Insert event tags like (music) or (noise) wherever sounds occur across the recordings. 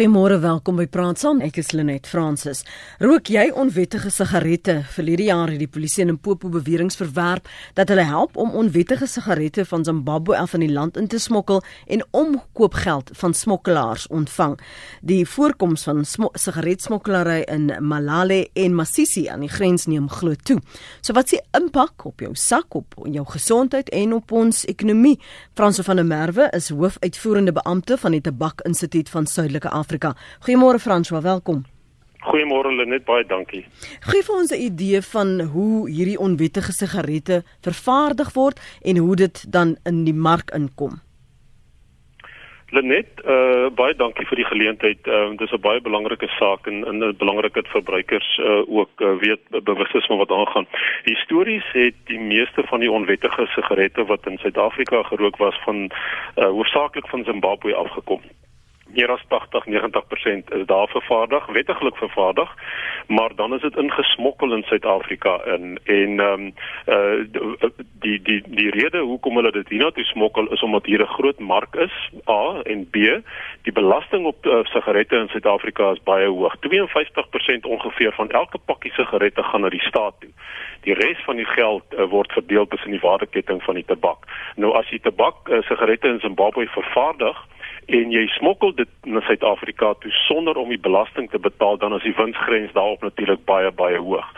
Goeiemôre, welkom by Praat Saam. Ek is Lenet Fransis. Rook jy onwettige sigarette? Verlede jaar het die polisie in Limpopo beweringe verwerp dat hulle help om onwettige sigarette van Zimbabwe af in die land in te smokkel en omkoopgeld van smokkelaars ontvang. Die voorkoms van sigaretsmokkelary in Malale en Masisi aan die grens neem glo toe. So wat s'ie impak op jou sak, op jou gesondheid en op ons ekonomie? Franso van der Merwe is hoofuitvoerende beampte van die Tabak Instituut van Suidelike Afrika. Goeiemôre François, welkom. Goeiemôre Lenet, baie dankie. Gee vir ons 'n idee van hoe hierdie onwettige sigarette vervaardig word en hoe dit dan in die mark inkom. Lenet, uh baie dankie vir die geleentheid. Uh dis 'n baie belangrike saak en en dit belangrik dat verbruikers uh ook uh, weet bewus is van wat aangaan. Histories het die meeste van die onwettige sigarette wat in Suid-Afrika gerook was van uh hoofsaaklik van Zimbabwe afgekom meer as 80 90% is daar vervaardig, wettiglik vervaardig, maar dan is dit ingesmokkel in Suid-Afrika in. En ehm um, uh die die die rede hoekom hulle dit hiernatoe smokkel is omdat hier 'n groot mark is A en B die belasting op uh, sigarette in Suid-Afrika is baie hoog. 52% ongeveer van elke pakkie sigarette gaan na die staat toe. Die res van die geld uh, word verdeel tussen die waardeketting van die tabak. Nou as jy tabak uh, sigarette in Zimbabwe vervaardig en jy smokkel dit na Suid-Afrika toe sonder om die belasting te betaal dan is die winsgrens daarop natuurlik baie baie hoog.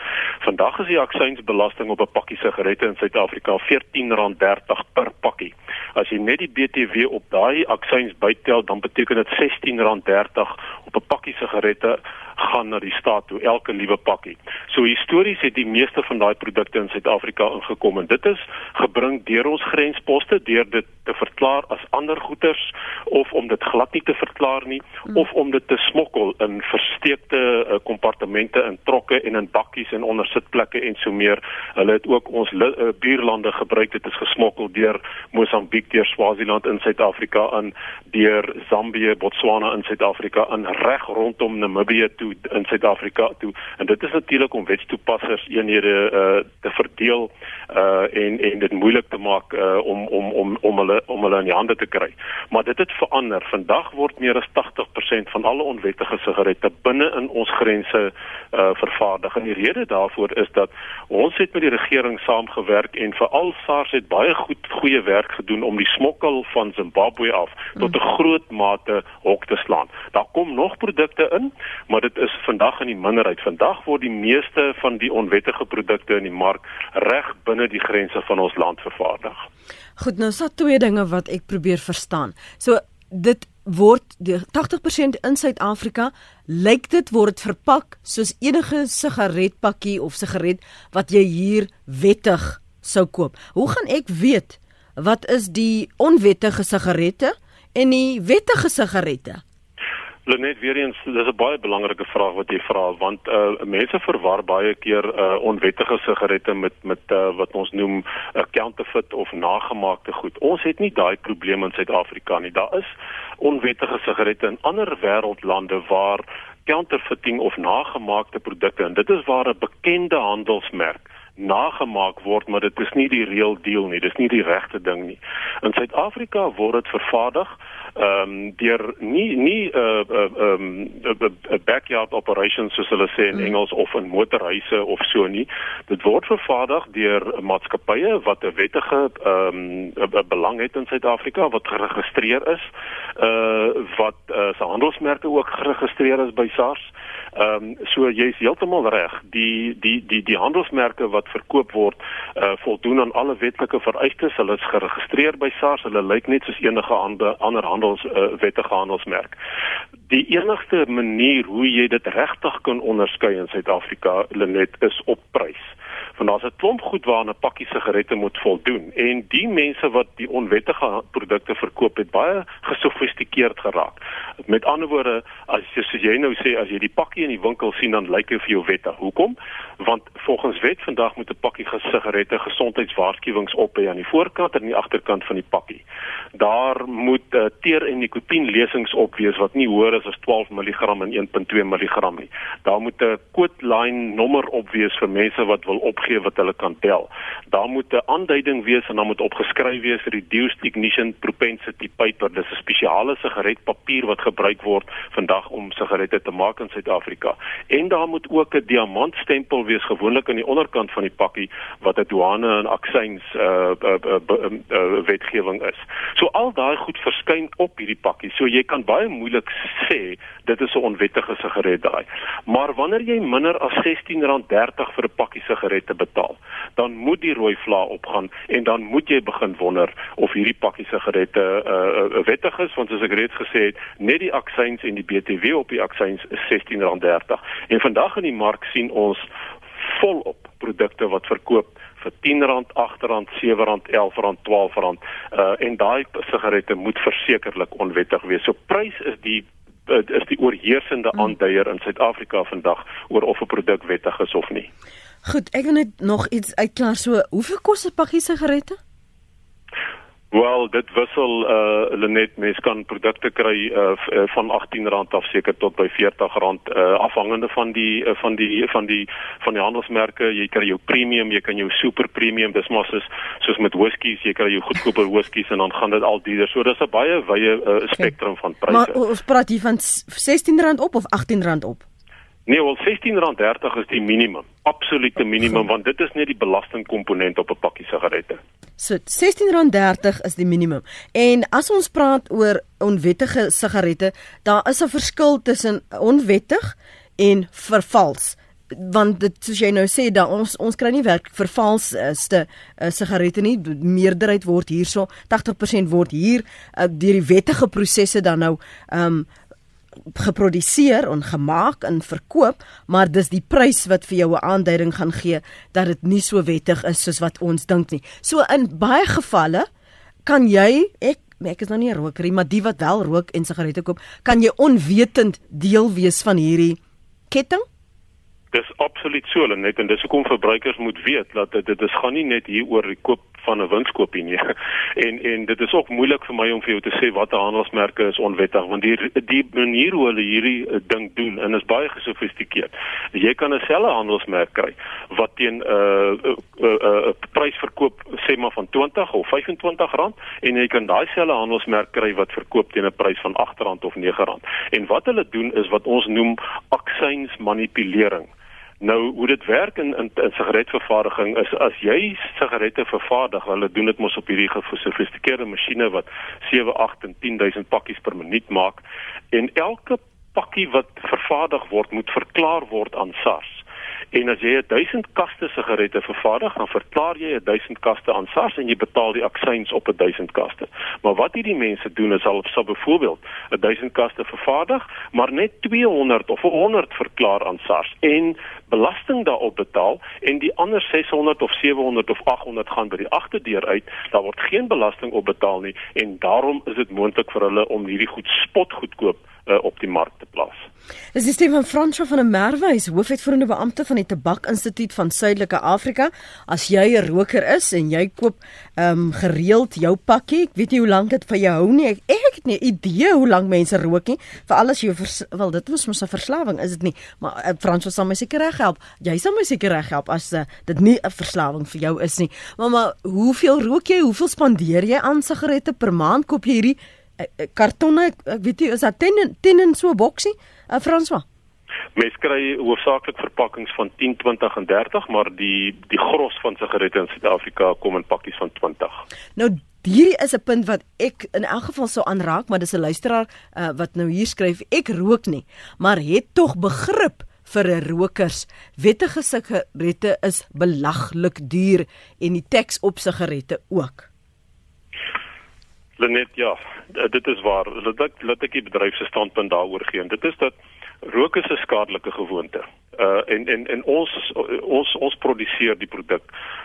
Vandag is die aksiesbelasting op 'n pakkie sigarette in Suid-Afrika R14.30 per pakkie. As jy net die BTW op daai aksies bytel, dan beteken dit R16.30 op 'n pakkie sigarette gaan na die staat toe elke liewe pakkie. So histories het die meeste van daai produkte in Suid-Afrika ingekom en dit is gebring deur ons grensposte deur dit te verklaar as ander goederes of om dit glad nie te verklaar nie hmm. of om dit te smokkel in versteekte uh, kompartemente in trokke en in bakkies en onder sitplekke en so meer. Hulle het ook ons uh, buurlande gebruik dit is gesmokkel deur Mosambiek, deur Swaziland in Suid-Afrika aan deur Zambië, Botswana in Suid-Afrika aan reg rondom Namibië toe in Suid-Afrika toe en dit is natuurlik om wetstoepassers eenhede uh, te verdeel uh, en en dit moeilik te maak uh, om om om om hulle om hulle in die hande te kry. Maar dit het verander. Vandag word meer as 80% van alle onwettige sigarette binne in ons grense uh, vervaardig. En die rede daarvoor is dat ons het met die regering saamgewerk en veral SARS het baie goed goeie werk gedoen om die smokkel van Zimbabwe af tot 'n groot mate hok te slaan. Daar kom nog produkte in, maar dit is vandag in die minderheid. Vandag word die meeste van die onwettige produkte in die mark reg binne die grense van ons land vervaardig. Goed, nou sa twee dinge wat ek probeer verstaan. So dit word die 80% in Suid-Afrika lyk dit word verpak soos enige sigaretpakkie of sigaret wat jy hier wettig sou koop. Hoe gaan ek weet wat is die onwettige sigarette en die wettige sigarette? Lenet weer eens dis 'n baie belangrike vraag wat jy vra want uh mense verwar baie keer uh onwettige sigarette met met uh wat ons noem 'n uh, counterfeit of nagemaakte goed. Ons het nie daai probleem in Suid-Afrika nie. Daar is onwettige sigarette in ander wêreldlande waar counterfeiting of nagemaakte produkte en dit is waar 'n bekende handelsmerk nagemaak word maar dit is nie die real deal nie dis nie die regte ding nie in Suid-Afrika word dit vervaardig ehm um, deur nie nie 'n uh, uh, um, uh, backyard operations soos hulle sê in mm. Engels of in motorhuise of so nie. Dit word vervaardig deur maatskappye wat 'n wettige ehm um, belang het in Suid-Afrika wat geregistreer is, uh wat uh, se handelsmerke ook geregistreer is by SARS. Ehm um, so jy's heeltemal reg. Die die die die handelsmerke wat verkoop word, uh voldoen aan alle wetlike vereistes. Hulle is geregistreer by SARS. Hulle lyk net soos enige ander ander handels uh, wettige handelsmerk. Die enigste manier hoe jy dit regtig kan onderskei in Suid-Afrika, Lenet, is op prys want daar's 'n klomp goed waarna 'n pakkie sigarette moet voldoen en die mense wat die onwettige produkte verkoop het baie gesofistikeerd geraak. Met ander woorde, as jy soos jy nou sê as jy die pakkie in die winkel sien dan lyk dit vir jou wettig. Hoekom? Want volgens wet vandag moet 'n pakkie sigarette gesondheidswaarskuwings op hê aan die voorkant en aan die agterkant van die pakkie. Daar moet uh, teer en nikotien lesings op wees wat nie hoër is as 12 mg en 1.2 mg nie. Daar moet 'n koodlyn nommer op wees vir mense wat wil op opgee wat hulle kan tel. Daar moet 'n aanduiding wees en dan moet opgeskryf wees reduced ignition propensity paper. Dis 'n spesiale sigaretpapier wat gebruik word vandag om sigarette te maak in Suid-Afrika. En daar moet ook 'n diamantstempel wees gewoonlik aan die onderkant van die pakkie wat 'n douane en aksies uh, uh, uh, uh, uh, wetgewing is. So al daai goed verskyn op hierdie pakkie. So jy kan baie moeilik sê dit is 'n onwettige sigaret daai. Maar wanneer jy minder as R16.30 vir 'n pakkie sigarette betaal, dan moet die rooi vlaag opgaan en dan moet jy begin wonder of hierdie pakkie sigarette 'n uh, uh, wettig is want soos ek reeds gesê het, net die aksies en die BTW op die aksies is R16.30. En vandag in die mark sien ons volop produkte wat verkoop vir R10, R8, R7, R11, R12 uh en daai sigarette moet versekerlik onwettig wees. So prys is die is die oorheersende hmm. aanduier in Suid-Afrika vandag oor of 'n produk wettig is of nie. Goed, ek wil net nog iets uitklaar. So, hoeveel kos 'n pakkie sigarette? Wel, dit wissel uh Lenet, mens kan produkte kry uh van R18 af seker tot by R40 uh afhangende van die uh, van die van die van die handelsmerke. Jy kry jou premium, jy kan jou super premium, dis maar soos soos met whiskies, jy kry jou goedkoper whiskies en dan gaan dit al duurder. So dis 'n baie wye uh, spektrum van pryse. Maar ons praat hier van R16 op of R18 op? Nee, wel R16.30 is die minimum, absolute minimum want dit is net die belastingkomponent op 'n pakkie sigarette. So R16.30 is die minimum. En as ons praat oor onwettige sigarette, daar is 'n verskil tussen onwettig en vervals want dit soos jy nou sê dat ons ons kry nie werk vervalste uh, sigarette nie meerderheid word hierso 80% word hier uh, deur die wettige prosesse dan nou um geproduseer en gemaak en verkoop, maar dis die prys wat vir jou 'n aanduiding gaan gee dat dit nie so wettig is soos wat ons dink nie. So in baie gevalle kan jy ek ek is nou nie 'n roker nie, maar die wat wel rook en sigarette koop, kan jy onwetend deel wees van hierdie ketting? Dis absoluut so, net en dis hoekom verbruikers moet weet dat dit dit is gaan nie net hier oor die koop van 'n winskoopie nie. (laughs) En en dit is ook moeilik vir my om vir jou te sê watter handelsmerke is onwettig want die die manier hoe hulle hierdie uh, ding doen en is baie gesofistikeerd. Jy kan 'n selfe handelsmerk kry wat teen 'n uh, 'n uh, uh, uh, prys verkoop sê maar van 20 of 25 rand en jy kan daai selfe handelsmerk kry wat verkoop teen 'n prys van 8 rand of 9 rand. En wat hulle doen is wat ons noem aksies manipulering. Nou hoe dit werk in in, in sigaretvervaardiging is as jy sigarette vervaardig, hulle doen dit mos op hierdie gesofistikeerde masjiene wat 7, 8 en 10000 pakkies per minuut maak en elke pakkie wat vervaardig word moet verklaar word aan SARS. En as jy 1000 kaste sigarette vervaardig, dan verklaar jy 1000 kaste aan SARS en jy betaal die aksies op 1000 kaste. Maar wat hierdie mense doen is al sou byvoorbeeld 1000 kaste vervaardig, maar net 200 of 100 verklaar aan SARS en belasting daarop betaal en die ander 600 of 700 of 800 gaan by die agterdeur uit. Daar word geen belasting op betaal nie en daarom is dit moontlik vir hulle om hierdie goed spotgoedkoop uh, op die mark te plaas. Dis die Stefan Fransjo van 'n Merwys, hoofuitvoerende beampte van die Tabak Instituut van Suidelike Afrika. As jy 'n roker is en jy koop ehm um, gereeld jou pakkie, ek weet nie hoe lank dit vir jou hou nie. Ek, ek het nie idee hoe lank mense rook nie. Veral as jy wel dit was mos 'n verslawing, is dit nie? Maar uh, Fransjo sal my seker reg help. Jy sal my seker reg help as uh, dit nie 'n verslawing vir jou is nie. Maar maar hoeveel rook jy? Hoeveel spandeer jy aan sigarette per maand? Koop jy hierdie Eh, eh, kartonne, ek weet nie, is dat 10 10 in so 'n boksie? Uh, François. Mens kry hoofsaaklik verpakkings van 10, 20 en 30, maar die die gros van sigarette in Suid-Afrika kom in pakkies van 20. Nou hierdie is 'n punt wat ek in elk geval sou aanraak, maar dis 'n luisteraar uh, wat nou hier skryf, ek rook nie, maar het tog begrip vir rokers. Wettige sigarette is belaglik duur en die teks op sigarette ook. Lenet, ja, dit is waar. Laat ek laat ek die bedryf se standpunt daaroor gee. En dit is dat rook is 'n skadelike gewoonte. Uh en en en ons ons ons produseer die produk.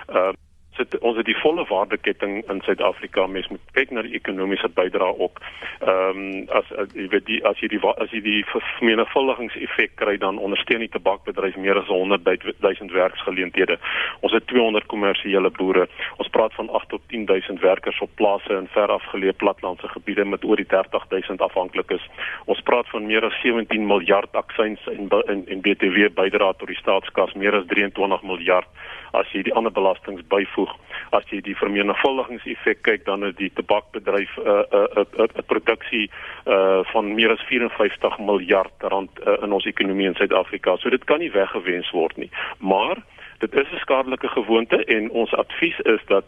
Uh sit ons het die volle waardeketting in Suid-Afrika mens moet kyk na die ekonomiese bydrae ook. Ehm um, as jy weet die as jy die as jy die vermenigvuldigingseffek kry dan ondersteun die tabakbedryf meer as 100 000 werksgeleenthede. Ons het 200 kommersiële boere. Ons praat van 8 tot 10 000 werkers op plase in verafgeleë platlandse gebiede met oor die 30 000 afhanklikes. Ons praat van meer as 17 miljard aksies en en, en BTW bydrae tot die staatskas, meer as 23 miljard as jy die ander belastings byvoeg as jy die vermenigvuldigingseffek kyk dan is die tabakbedryf 'n uh, 'n uh, 'n uh, 'n uh, produksie uh, van meer as 54 miljard rand uh, in ons ekonomie in Suid-Afrika. So dit kan nie weggewens word nie. Maar dit is 'n skadelike gewoonte en ons advies is dat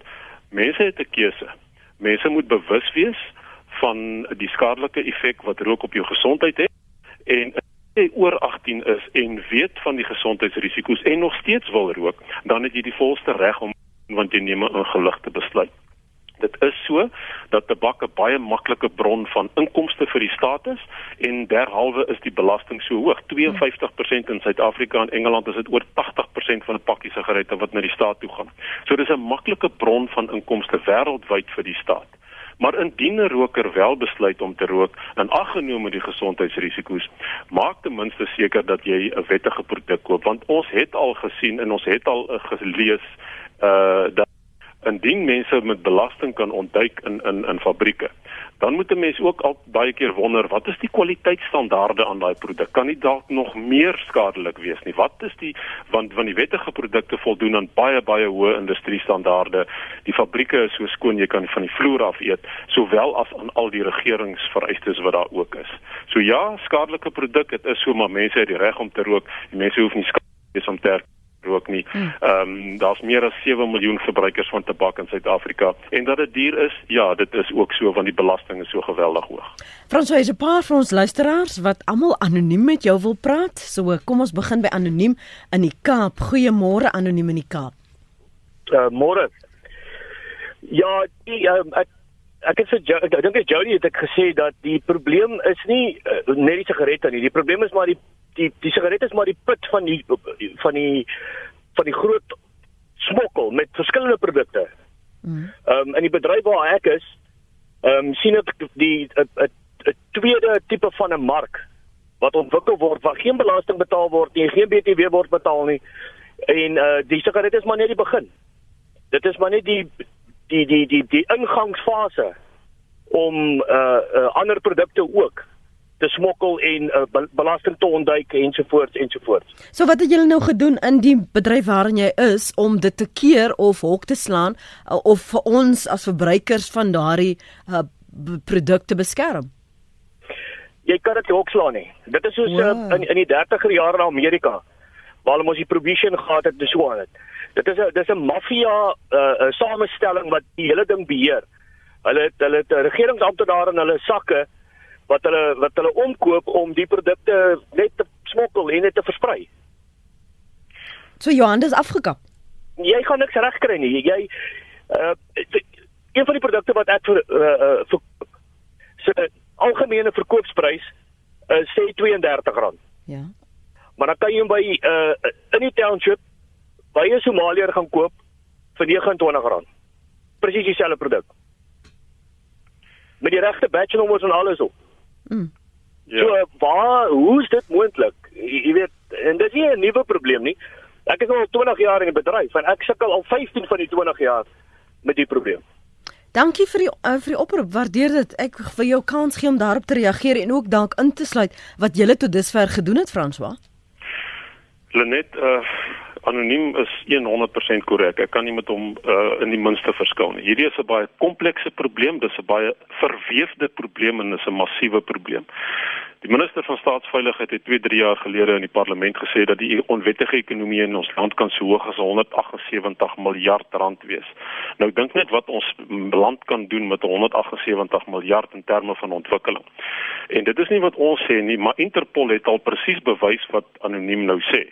mense het 'n keuse. Mense moet bewus wees van die skadelike effek wat rook op jou gesondheid het en jy oor 18 is en weet van die gesondheidsrisiko's en nog steeds wil rook, dan het jy die volste reg om want jy neem 'n geligte besluit. Dit is so dat tabak 'n baie maklike bron van inkomste vir die staat is en derhalwe is die belasting so hoog. 52% in Suid-Afrika en Engeland is dit oor 80% van 'n pakkie sigarette wat na die staat toe gaan. So dis 'n maklike bron van inkomste wêreldwyd vir die staat. Maar indien 'n roker wel besluit om te rook en aggenome die gesondheidsrisiko's, maak ten minste seker dat jy 'n wettige produk koop want ons het al gesien en ons het al uh, gelees uh dat indien mense met belasting kan ontduik in in in fabrieke dan moet 'n mens ook al baie keer wonder wat is die kwaliteitstandaarde aan daai produk? Kan nie dalk nog meer skadelik wees nie? Wat is die want want die wettige produkte voldoen aan baie baie hoë industriestandaarde. Die fabrieke is so skoon jy kan van die vloer af eet sowel as aan al die regeringsvereistes wat daar ook is. So ja skadelike produk dit is so maar mense het die reg om te rook. En mense hoef nie skadelik wees om te rook nie. Hmm. Ehm um, daar's meer as 7 miljoen verbruikers van tabak in Suid-Afrika en dat dit duur is, ja, dit is ook so want die belasting is so geweldig hoog. François, is 'n paar van ons luisteraars wat almal anoniem met jou wil praat. So kom ons begin by anoniem in die Kaap. Goeiemôre anoniem in die Kaap. Uh môre. Ja, die, um, ek ek het vir ek, ek dink dit Jody het ek gesê dat die probleem is nie uh, net die sigarette nie. Die probleem is maar die die die sigaret is maar die put van die van die van die groot smokkel met verskillende produkte. Mm. Ehm um, in die bedryf waar ek is, ehm um, sien ek die 'n tweede tipe van 'n mark wat ontwikkel word waar geen belasting betaal word nie, geen BTW word betaal nie. En uh die sigaret is maar net die begin. Dit is maar net die die die die die ingangsfase om uh, uh ander produkte ook te smokkel en uh, belasting te ontduik ensovoorts ensovoorts. So wat het julle nou gedoen in die bedryf waarin jy is om dit te keer of hok te slaan uh, of vir ons as verbruikers van daardie uh, produkte beskerm? Jy kan dit hok slaan nie. Dit is soos wow. uh, in in die 30er jare in Amerika waar hulle mos die prohibition gehad het en so aan het. Dit is 'n dis 'n maffia uh, samestelling wat die hele ding beheer. Hulle het hulle het regeringsamptenare in hulle sakke wat hulle wat hulle omkoop om die produkte net te smokkel en net te versprei. So Johan, dis afgekap. Jy gaan niks regkry nie. Jy uh een van die produkte wat ek vir uh vir se algemene verkoopsprys uh sê R32. Ja. Maar dan kan jy hom by uh in die township by 'n Somaliër gaan koop vir R29. Presies dieselfde produk. Met die regte batch nommers en alles op. Mm. Ja. So waar hoe is dit moontlik? Jy weet, en dis nie 'n nuwe probleem nie. Ek is al 20 jaar in die bedryf en ek sukkel al 15 van die 20 jaar met die probleem. Dankie vir die uh, vir die oproep. Waardeer dit. Ek vir jou kans gee om daarop te reageer en ook dalk in te sluit wat jy tot dusver gedoen het, François. Lenet, uh anoniem is 100% korrek. Ek kan nie met hom uh, in die minste verskil nie. Hierdie is 'n baie komplekse probleem, dis 'n baie verweefde probleem en dis 'n massiewe probleem. Die minister van staatsveiligheid het 2-3 jaar gelede in die parlement gesê dat die onwettige ekonomie in ons land kan so hoog as 178 miljard rand wees. Nou dink net wat ons land kan doen met 178 miljard in terme van ontwikkeling. En dit is nie wat ons sê nie, maar Interpol het al presies bewys wat anoniem nou sê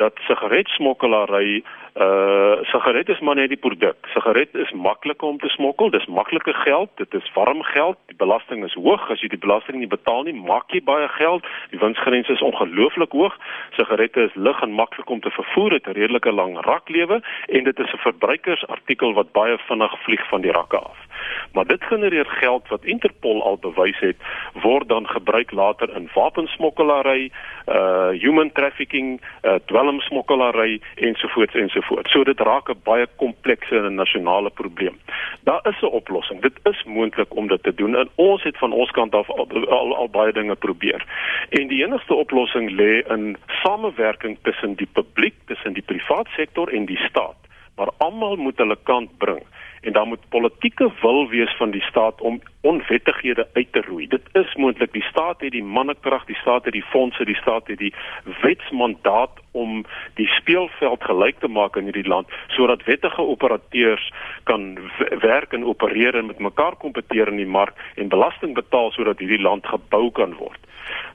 dat sigaretsmokkelary uh sigaret is maar net die produk. Sigaret is maklik om te smokkel. Dis maklike geld. Dit is warm geld. Die belasting is hoog. As jy die belasting nie betaal nie, maak jy baie geld. Die winsgrens is ongelooflik hoog. Sigarette is lig en maklik om te vervoer. Dit 'n redelike lang raklewe en dit is 'n verbruikersartikel wat baie vinnig vlieg van die rakke af maar dit genereer geld wat Interpol al bewys het word dan gebruik later in wapensmokkelary, uh human trafficking, uh dwelmsmokkelary ensovoorts ensovoorts. So dit raak 'n baie komplekse en nasionale probleem. Daar is 'n oplossing. Dit is moontlik om dit te doen en ons het van ons kant af al al, al baie dinge probeer. En die enigste oplossing lê in samewerking tussen die publiek, tussen die privaat sektor en die staat. Maar almal moet hulle kant bring en daar moet politieke wil wees van die staat om onwettighede uit te roei. Dit is moontlik. Die staat het die mannekrag, die staat het die fondse, die staat het die wetsmandaat om die speelveld gelyk te maak in hierdie land sodat wettige operateurs kan werk en opereer en met mekaar kompeteer in die mark en belasting betaal sodat hierdie land gebou kan word.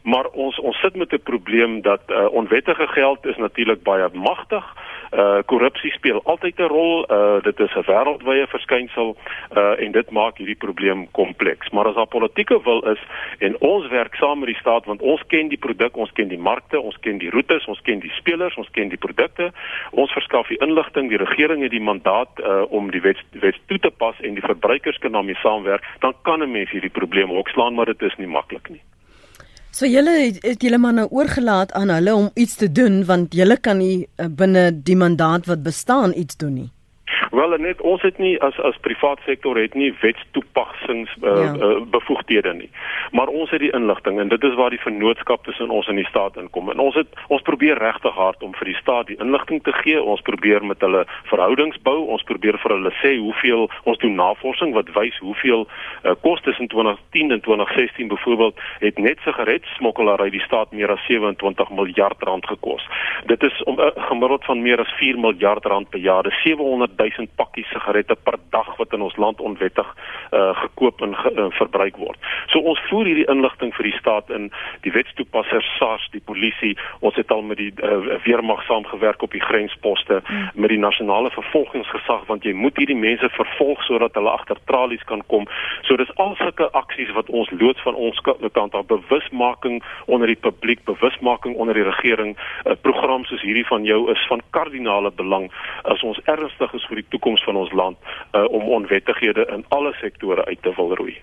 Maar ons ons sit met 'n probleem dat uh, onwettige geld is natuurlik baie magtig uh korrupsie speel altyd 'n rol. Uh dit is 'n wêreldwye verskynsel uh en dit maak hierdie probleem kompleks. Maar as daar politieke wil is en ons werk saam met die staat want ons ken die produk, ons ken die markte, ons ken die roetes, ons ken die spelers, ons ken die produkte. Ons verskaf die inligting, die regering het die mandaat uh om die wet wet toe te pas en die verbruikers kan daarmee saamwerk, dan kan 'n mens hierdie probleme hoekslaan, maar dit is nie maklik nie. So julle het, julle maar nou oorgelaat aan hulle om iets te doen want julle kan nie uh, binne die mandaat wat bestaan iets doen nie. Wel net ons het nie as as privaat sektor het nie wetstoepassings uh, ja. uh, bevoegdhede nie. Maar ons het die inligting en dit is waar die vennootskap tussen ons en die staat inkom. En ons het ons probeer regtig hard om vir die staat die inligting te gee. Ons probeer met hulle verhoudings bou. Ons probeer vir hulle sê hoeveel ons doen navorsing wat wys hoeveel uh, kostes in 2010 en 2016 byvoorbeeld het net sigaretsmokkelary die staat meer as 27 miljard rand gekos. Dit is om 'n uh, gemiddeld van meer as 4 miljard rand per jaar. Dit is 700 000 1000 pakkies sigarette per dag wat in ons land onwettig uh, gekoop en ge, uh, verbruik word. So ons voer hierdie inligting vir die staat in die wetstoepassers SARS, die polisie, ons het al met die uh, weermag saamgewerk op die grensposte hmm. met die nasionale vervolgingsgesag want jy moet hierdie mense vervolg sodat hulle agter tralies kan kom. So dis al sulke aksies wat ons loods van ons kant af bewusmaking onder die publiek, bewusmaking onder die regering, 'n uh, program soos hierdie van jou is van kardinale belang as ons ernstig is vir die toekoms van ons land uh, om onwettighede in alle sektore uit te wil roei.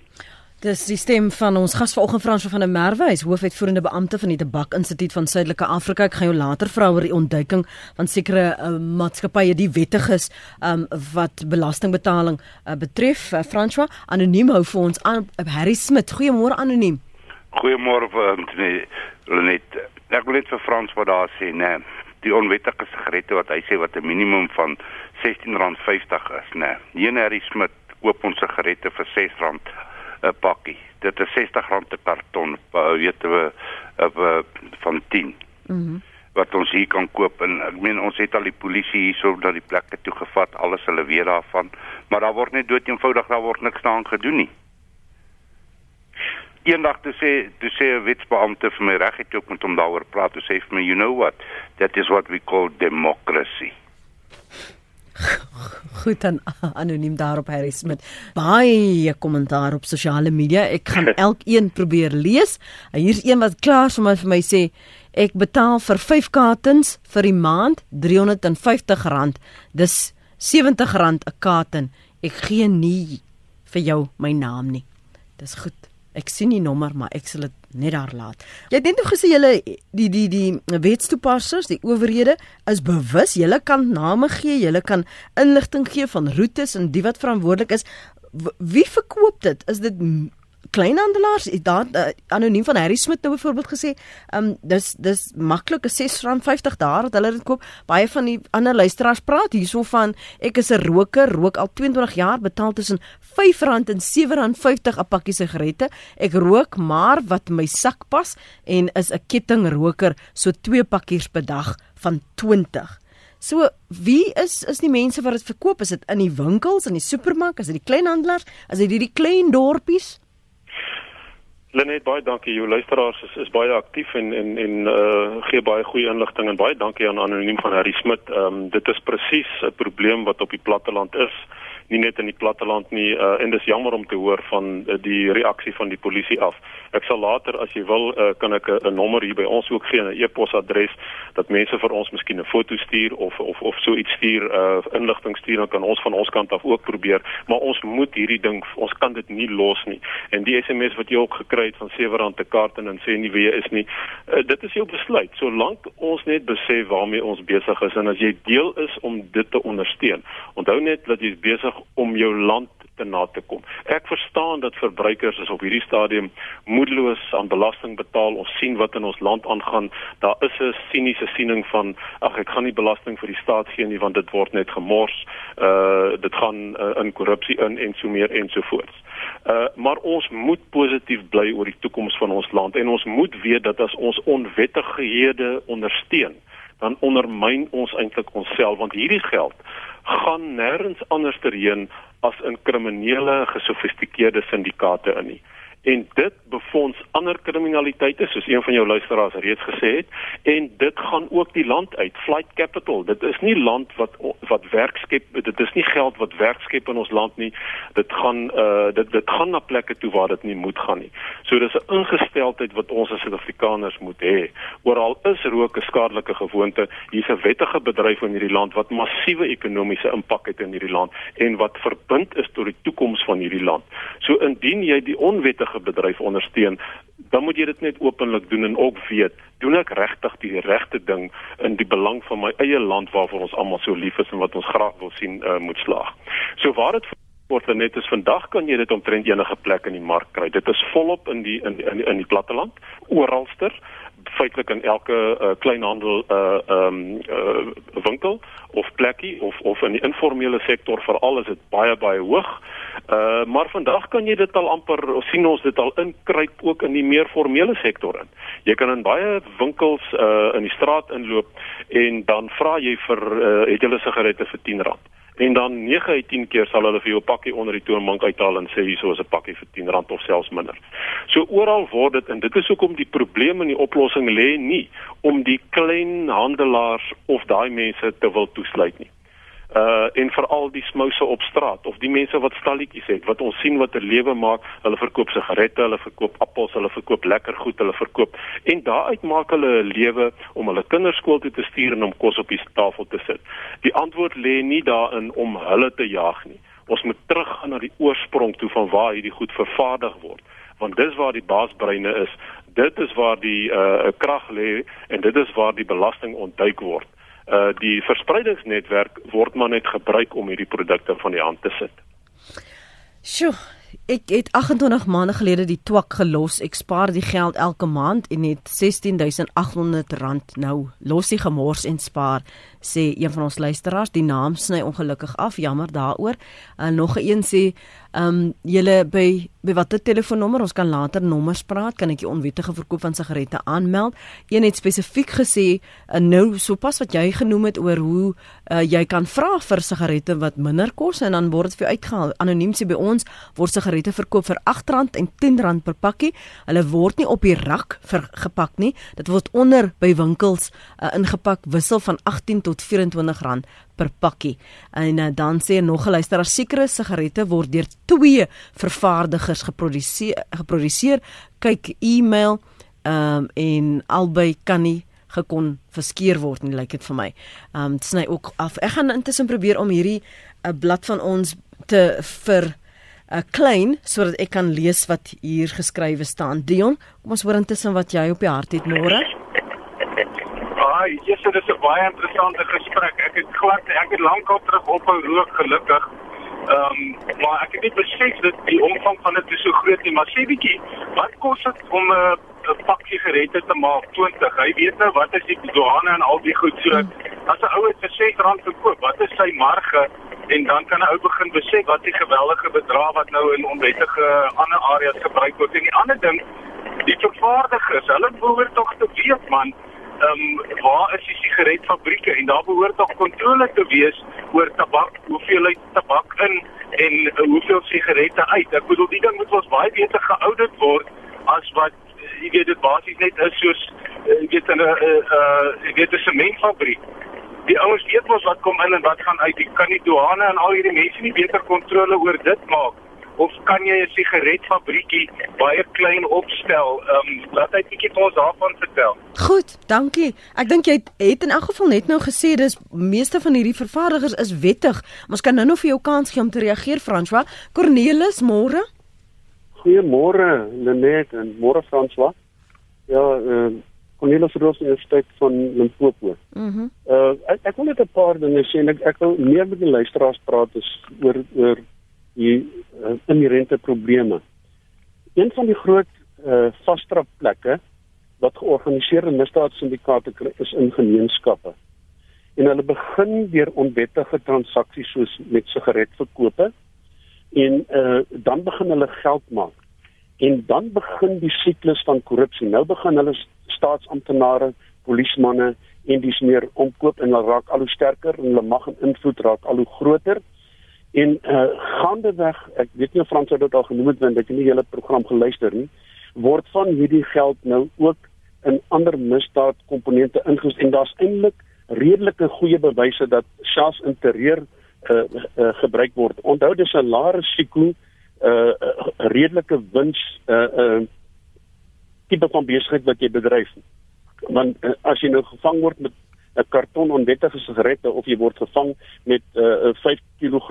Dis die stem van ons gas vanoggend Frans van der Merwe, hy is hoofuitvoerende beampte van die Tabak Instituut van Suidelike Afrika. Ek gaan jou later vra oor die ontduiking van sekere uh, maatskappye die wettig is um, wat belastingbetaling uh, betref. Uh, François, anoniem hou vir ons aan uh, Harry Smit. Goeiemôre anoniem. Goeiemôre Anthony Lenet. Ek wil net vir Frans wat daar sê, nee, die onwettige sigarette wat hy sê wat 'n minimum van R16.50 is, né? Nee. Een Harry Smit koop ons sigarette vir R6 'n pakkie. Dit is R60 'n karton, weet jy, van 10. Mhm. Mm wat ons hier kan koop en ek meen ons het al die polisie hierso dat die plekke toe gevat, alles hulle weet daarvan, maar daar word net dood eenvoudig daar word niks daaraan gedoen nie. Eendag te sê, te sê 'n wetsbeampte vir my reg het ook met hom daaroor praat, te sê vir my, you know what? That is what we call democracy. Goed dan (laughs) anoniem daarop Harry Smit. Baie kommentaar op sosiale media. Ek gaan (laughs) elkeen probeer lees. Hier's een wat klaar my vir my sê ek betaal vir 5 kartons vir die maand R350. Dis R70 'n karton. Ek gee nie vir jou my naam nie. Dis goed. Ek sien nie nommer maar ek sal dit net daar laat. Jy het net nog gesê julle die die die wetstoepassers, die owerhede is bewus, julle kan name gee, julle kan inligting gee van roetes en die wat verantwoordelik is. Wie verkoop dit? Is dit kleinhandelaars daar uh, anoniem van Harry Smit nou byvoorbeeld gesê, ehm um, dis dis maklik is R6.50 daar dat hulle dit koop. Baie van die ander luisteraars praat hierso van ek is 'n roker, rook al 22 jaar, betaal tussen R5 en R7.50 'n pakkie sigarette. Ek rook maar wat my sak pas en is 'n kettingroker, so twee pakkies per dag van 20. So wie is is die mense wat dit verkoop? Is dit in die winkels, in die supermark, is dit die kleinhandelaars, is dit hierdie klein dorpies? Lenet baie dankie. Jou luisteraars is is baie aktief en en en uh gee baie goeie inligting en baie dankie aan anoniem van Harry Smit. Ehm um, dit is presies 'n probleem wat op die platteland is nie net in die platteland nie uh, en dis jammer om te hoor van uh, die reaksie van die polisie af. Ek sal later as jy wil uh, kan ek 'n nommer hier by ons ook gee 'n e-posadres dat mense vir ons miskien 'n foto stuur of of of so iets stuur uh, inligting stuur dan kan ons van ons kant af ook probeer maar ons moet hierdie ding ons kan dit nie los nie. En die SMS wat jy ook gekry het van R7 te kaart en sê nie wie is nie. Uh, dit is jou besluit. Solank ons net besef waarmee ons besig is en as jy deel is om dit te ondersteun. Onthou net dat jy besig om jou land te na te kom. Ek verstaan dat verbruikers is op hierdie stadium moedeloos aan belasting betaal. Ons sien wat in ons land aangaan. Daar is 'n siniese siening van ag ek gaan nie belasting vir die staat gee nie want dit word net gemors. Uh dit gaan uh, in korrupsie in en so meer en so voort. Uh maar ons moet positief bly oor die toekoms van ons land en ons moet weet dat as ons onwettighede ondersteun dan ondermyn ons eintlik onsself want hierdie geld gaan nêrens anders terheen as in kriminele gesofistikeerde syndikaate in nie en dit befonds ander kriminaliteite soos een van jou luisteraars reeds gesê het en dit gaan ook die land uit flight capital. Dit is nie land wat wat werk skep dit is nie geld wat werk skep in ons land nie. Dit gaan uh dit dit gaan na plekke toe waar dit nie moet gaan nie. So dis 'n ingesteldheid wat ons as Suid-Afrikaners moet hê. Oral is rook 'n skadelike gewoonte. Hier's 'n wettige bedryf in hierdie land wat massiewe ekonomiese impak het in hierdie land en wat verbind is tot die toekoms van hierdie land. So indien jy die onwettige enige bedryf ondersteun, dan moet jy dit net openlik doen en ook weet, doen ek regtig die regte ding in die belang van my eie land waarvoor ons almal so lief is en wat ons graag wil sien uh, moet slaag. So waar dit word net is vandag kan jy dit omtrent enige plek in die mark kry. Dit is volop in die in in, in die platteland, oralster feitelik in elke uh, kleinhandel uh um, uh, winkel of plekkie of of in die informele sektor veral is dit baie baie hoog. Uh maar vandag kan jy dit al amper sien ons dit al inkruip ook in die meer formele sektor in. Jy kan in baie winkels uh in die straat inloop en dan vra jy vir uh, het jy 'n sigarette vir R10 en dan 9 uit 10 keer sal hulle vir jou 'n pakkie onder die toonbank uithaal en sê hierso is 'n pakkie vir R10 of selfs minder. So oral word dit en dit is hoekom die probleem en die oplossing lê nie om die klein handelaars of daai mense te wil toesluit nie uh en veral die smouse op straat of die mense wat stalletjies het wat ons sien wat 'n lewe maak. Hulle verkoop sigarette hulle verkoop appels hulle verkoop lekker goed hulle verkoop. En daaruit maak hulle 'n lewe om hulle kinders skool toe te stuur en om kos op die tafel te sit. Die antwoord lê nie daarin om hulle te jag nie. Ons moet teruggaan na die oorsprong toe van waar hierdie goed vervaardig word. Want dis waar die baasbreine is. Dit is waar die uh krag lê en dit is waar die belasting ontduik word uh die verspreidingsnetwerk word maar net gebruik om hierdie produkte van die hand te sit. Sjoe, ek het 28 maande gelede die twak gelos. Ek spaar die geld elke maand en het 16800 rand nou los die gemors en spaar sê een van ons luisteraars. Die naam sny ongelukkig af jammer daaroor. En uh, nog 'n een sê ehm um, julle by by watter telefoonnommer? Ons kan later nommers praat. Kan ek die onwettige verkoop van sigarette aanmeld? Een het spesifiek gesê uh, nou sopas wat jy genoem het oor hoe uh, jy kan vra vir sigarette wat minder kos en dan word dit vir uitgehaal. Anoniem sê by ons word sigarette verkoop vir R8 en R10 per pakkie hulle word nie op die rak vergepak nie dit word onder by winkels uh, ingepak wissel van 18 tot tot R24 per pakkie. En uh, dan sê nog 'n luisteraar sekere sigarette word deur twee vervaardigers geproduseer geproduseer. Kyk e-mail um, en albei kan nie gekon verskeer word nie lyk dit vir my. Ehm um, sny ook af. Ek gaan intussen probeer om hierdie 'n eh, blad van ons te vir uh, klein sodat ek kan lees wat hier geskrywe staan. Dion, kom ons hoor intussen wat jy op die hart het môre. Ja, yes, dit is 'n baie interessante gesprek. Ek het glad ek het lankal terug op 'n rook gelukkig. Ehm, um, maar ek het nie besef dat die omvang van dit so groot nie, maar sê bietjie, wat kos dit om 'n uh, 'n pak sigarette te maak 20? Hy weet nou wat is die douane en al die goed so. As 'n ou dit vir R6 verkoop, wat is sy marge? En dan kan 'n ou begin besef wat die geweldige bedrag wat nou in onwettige ander areas gebruik word. En die ander ding, die vervaardigers, hulle behoort tog te weet man ehm um, waar is die sigaretfabrieke en daar behoort tog kontrole te wees oor tabak, hoeveel hy tabak in en uh, hoeveel sigarette uit. Ek bedoel die ding moet ons baie beter geaudit word as wat jy weet dit basies net is soos jy weet 'n 'n 'n jy weet 'n sementfabriek. Die ouens weet mos wat kom in en wat gaan uit. Jy kan nie douane en al hierdie mense nie beter kontrole oor dit maak of kan jy 'n sigaretfabriekie baie klein opstel? Ehm um, laat hy bietjie vir ons daarvan vertel. Goed, dankie. Ek dink jy het, het in elk geval net nou gesê dis meeste van hierdie vervaardigers is wettig. Ons kan nou nog vir jou kans gee om te reageer François. Cornelis, môre? Goeiemôre Lenet en môre François. Ja, ehm uh, Cornelis Roos Universiteit van Limpopo. Mhm. Mm uh ek, ek wil net 'n paar dinge sê en ek ek wil meer met die luisteraars praat oor oor die uh, inherente probleme. Een van die groot uh, vasdrapplekke wat georganiseerde misdaadsyndikaate is in gemeenskappe. En hulle begin deur onwettige transaksies soos met sigaretverkope en uh, dan begin hulle geld maak. En dan begin die siklus van korrupsie. Nou begin hulle staatsamptenare, polismanne en dis meer omkoop en hulle raak al hoe sterker en hulle mag en invloed raak al hoe groter En uh gaandeweg, ek weet nie of Frans dit al genoem het want ek het nie hele program geluister nie, word van hierdie geld nou ook in ander misdaad komponente ingesit en daar's eintlik redelike goeie bewyse dat selfs interieur uh, uh gebruik word. Onthou dis 'n lae risiko uh, uh redelike wins uh uh tipe van besigheid wat jy bedryf. Want uh, as jy nou gevang word met 'n karton onwettige sigarette of jy word gevang met 'n uh, 5 kg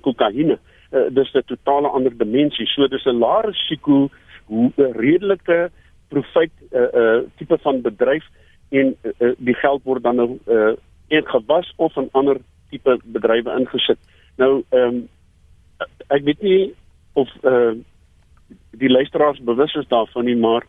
kokaine. Uh, dis 'n totale ander dimensie. So dis 'n lae risiko, 'n redelike profit 'n uh, uh, tipe van bedryf en uh, uh, die geld word dan nou uh, in gewas of in ander tipe bedrywe ingesit. Nou ehm um, ek weet nie of uh, die luisteraars bewus is daarvan nie, maar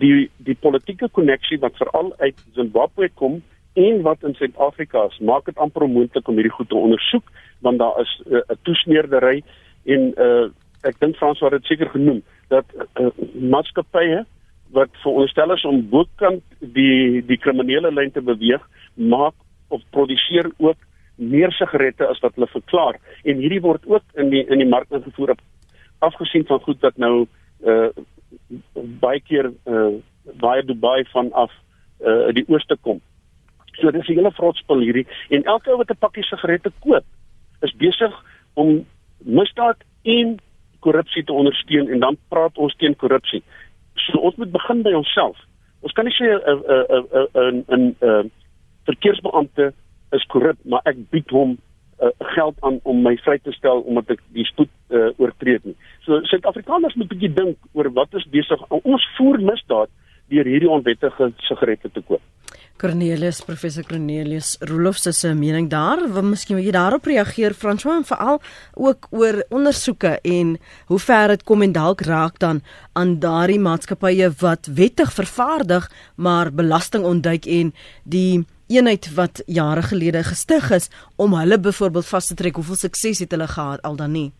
die die politieke koneksie wat veral uit Zimbabwe kom en wat in Suid-Afrika is, maak dit amper onmoontlik om hierdie goed te ondersoek want daar is eh, 'n uh, toesmeerdery en uh, ek dink Frans het dit seker genoem dat uh, maatskappye wat veronderstel is om bokant die die kriminele lyn te beweeg, maak of produseer ook meer sigarette as wat hulle verklaar en hierdie word ook in die in die mark ingevoer afgesien van goed wat nou uh, baie keer uh, baie Dubai van af uh, die ooste kom. So dis 'n hele vrotspel hierdie en elke ou wat 'n pakkie sigarette koop, is besig om misdaad en korrupsie te ondersteun en dan praat ons teen korrupsie. So ons moet begin by onsself. Ons kan nie sê 'n 'n 'n 'n 'n verkeersbeampte is korrup, maar ek bied hom uh, geld aan om my vry te stel omdat ek die spoed uh, oortree nie. So Suid-Afrikaners moet 'n bietjie dink oor wat is besig. Ons voer misdaad deur hierdie onwettige sigarette te koop. Cornelius professor Cornelius Roloff se mening daar, wil miskien jy daarop reageer François en veral ook oor ondersoeke en hoe ver dit kom en dalk raak dan aan daardie maatskappye wat wettig vervaardig maar belasting ontduik en die eenheid wat jare gelede gestig is om hulle byvoorbeeld vas te trek hoeveel sukses het hulle gehad al dan nie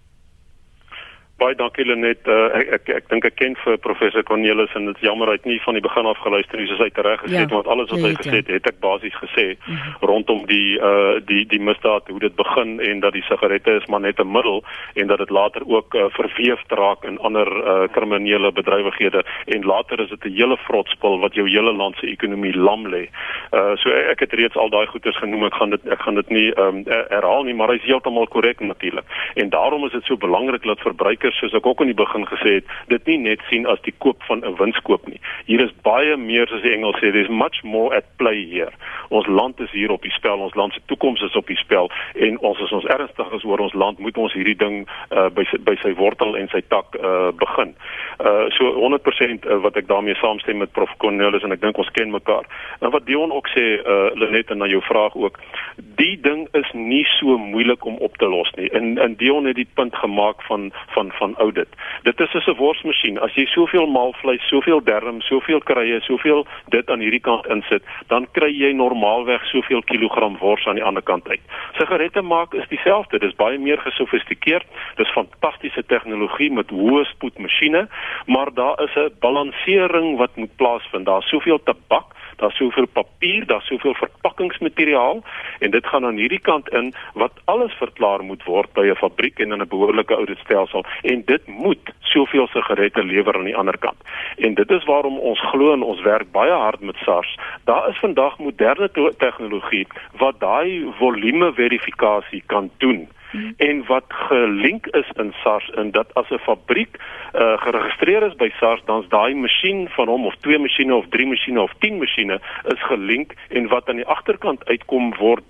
Baie dankie Lenet. Uh, ek ek ek dink ek ken vir professor Cornelis en dit is jammer hy het nie van die begin af geluister nie soos hy reg gesê het ja, want alles wat hy gesê het, het ek basies gesê mm -hmm. rondom die uh die die misdaad hoe dit begin en dat die sigarette is maar net 'n middel en dat dit later ook uh, verweef raak in ander uh kriminele bedrywighede en later is dit 'n hele vrotspil wat jou hele land se ekonomie lam lê. Uh so ek, ek het reeds al daai goeders genoem. Ek gaan dit ek gaan dit nie um herhaal nie, maar hy is heeltemal korrek natuurlik. En daarom is dit so belangrik dat verbruikers verbruikers soos ek ook in die begin gesê het, dit nie net sien as die koop van 'n winskoop nie. Hier is baie meer soos die Engels sê, there's much more at play here. Ons land is hier op die spel, ons land se toekoms is op die spel en ons as ons ernstig is oor ons land, moet ons hierdie ding uh, by sy, by sy wortel en sy tak uh, begin. Uh so 100% uh, wat ek daarmee saamstem met Prof Cornelis en ek dink ons ken mekaar. En wat Dion ook sê uh Lenet en na jou vraag ook, die ding is nie so moeilik om op te los nie. En en Dion het die punt gemaak van van van audit. Dit is 'n worsmasjien. As jy soveel maalvleis, soveel derm, soveel krye, soveel dit aan hierdie kant insit, dan kry jy normaalweg soveel kilogram wors aan die ander kant uit. Sigarette maak is dieselfde. Dis baie meer gesofistikeerd. Dis fantastiese tegnologie met hoë spoed masjiene, maar daar is 'n balansering wat moet plaasvind. Daar's soveel tabak daar's soveel papier, daar's soveel verpakkingsmateriaal en dit gaan aan hierdie kant in wat alles verklaar moet word by 'n fabriek en in 'n behoorlike ouditstelsel en dit moet soveel sigarette lewer aan die ander kant. En dit is waarom ons glo en ons werk baie hard met SARS. Daar is vandag moderne tegnologie wat daai volume verifikasie kan doen hmm. en wat gelink is in SARS en dat as 'n fabriek uh, geregistreer is by SARS dan's daai masjien van hom of twee masjiene of drie masjiene of 10 masjiene is gelink en wat aan die agterkant uitkom word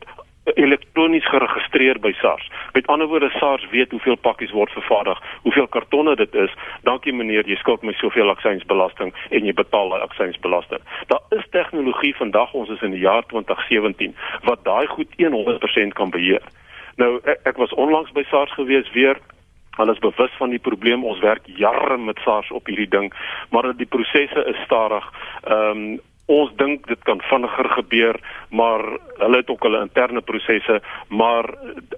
elektronies geregistreer by SARS. Met ander woorde SARS weet hoeveel pakkies word vervaardig, hoeveel kartonne dit is. Dankie meneer, jy skuld my soveel aksiesbelasting en jy betaal daai aksiesbelasting. Daar is tegnologie vandag, ons is in die jaar 2017 wat daai goed 100% kan beheer. Nou ek, ek was onlangs by SARS gewees weer Hulle is bewus van die probleem. Ons werk jare met SARS op hierdie ding, maar die prosesse is stadig. Ehm um, ons dink dit kan vinniger gebeur, maar hulle het ook hulle interne prosesse, maar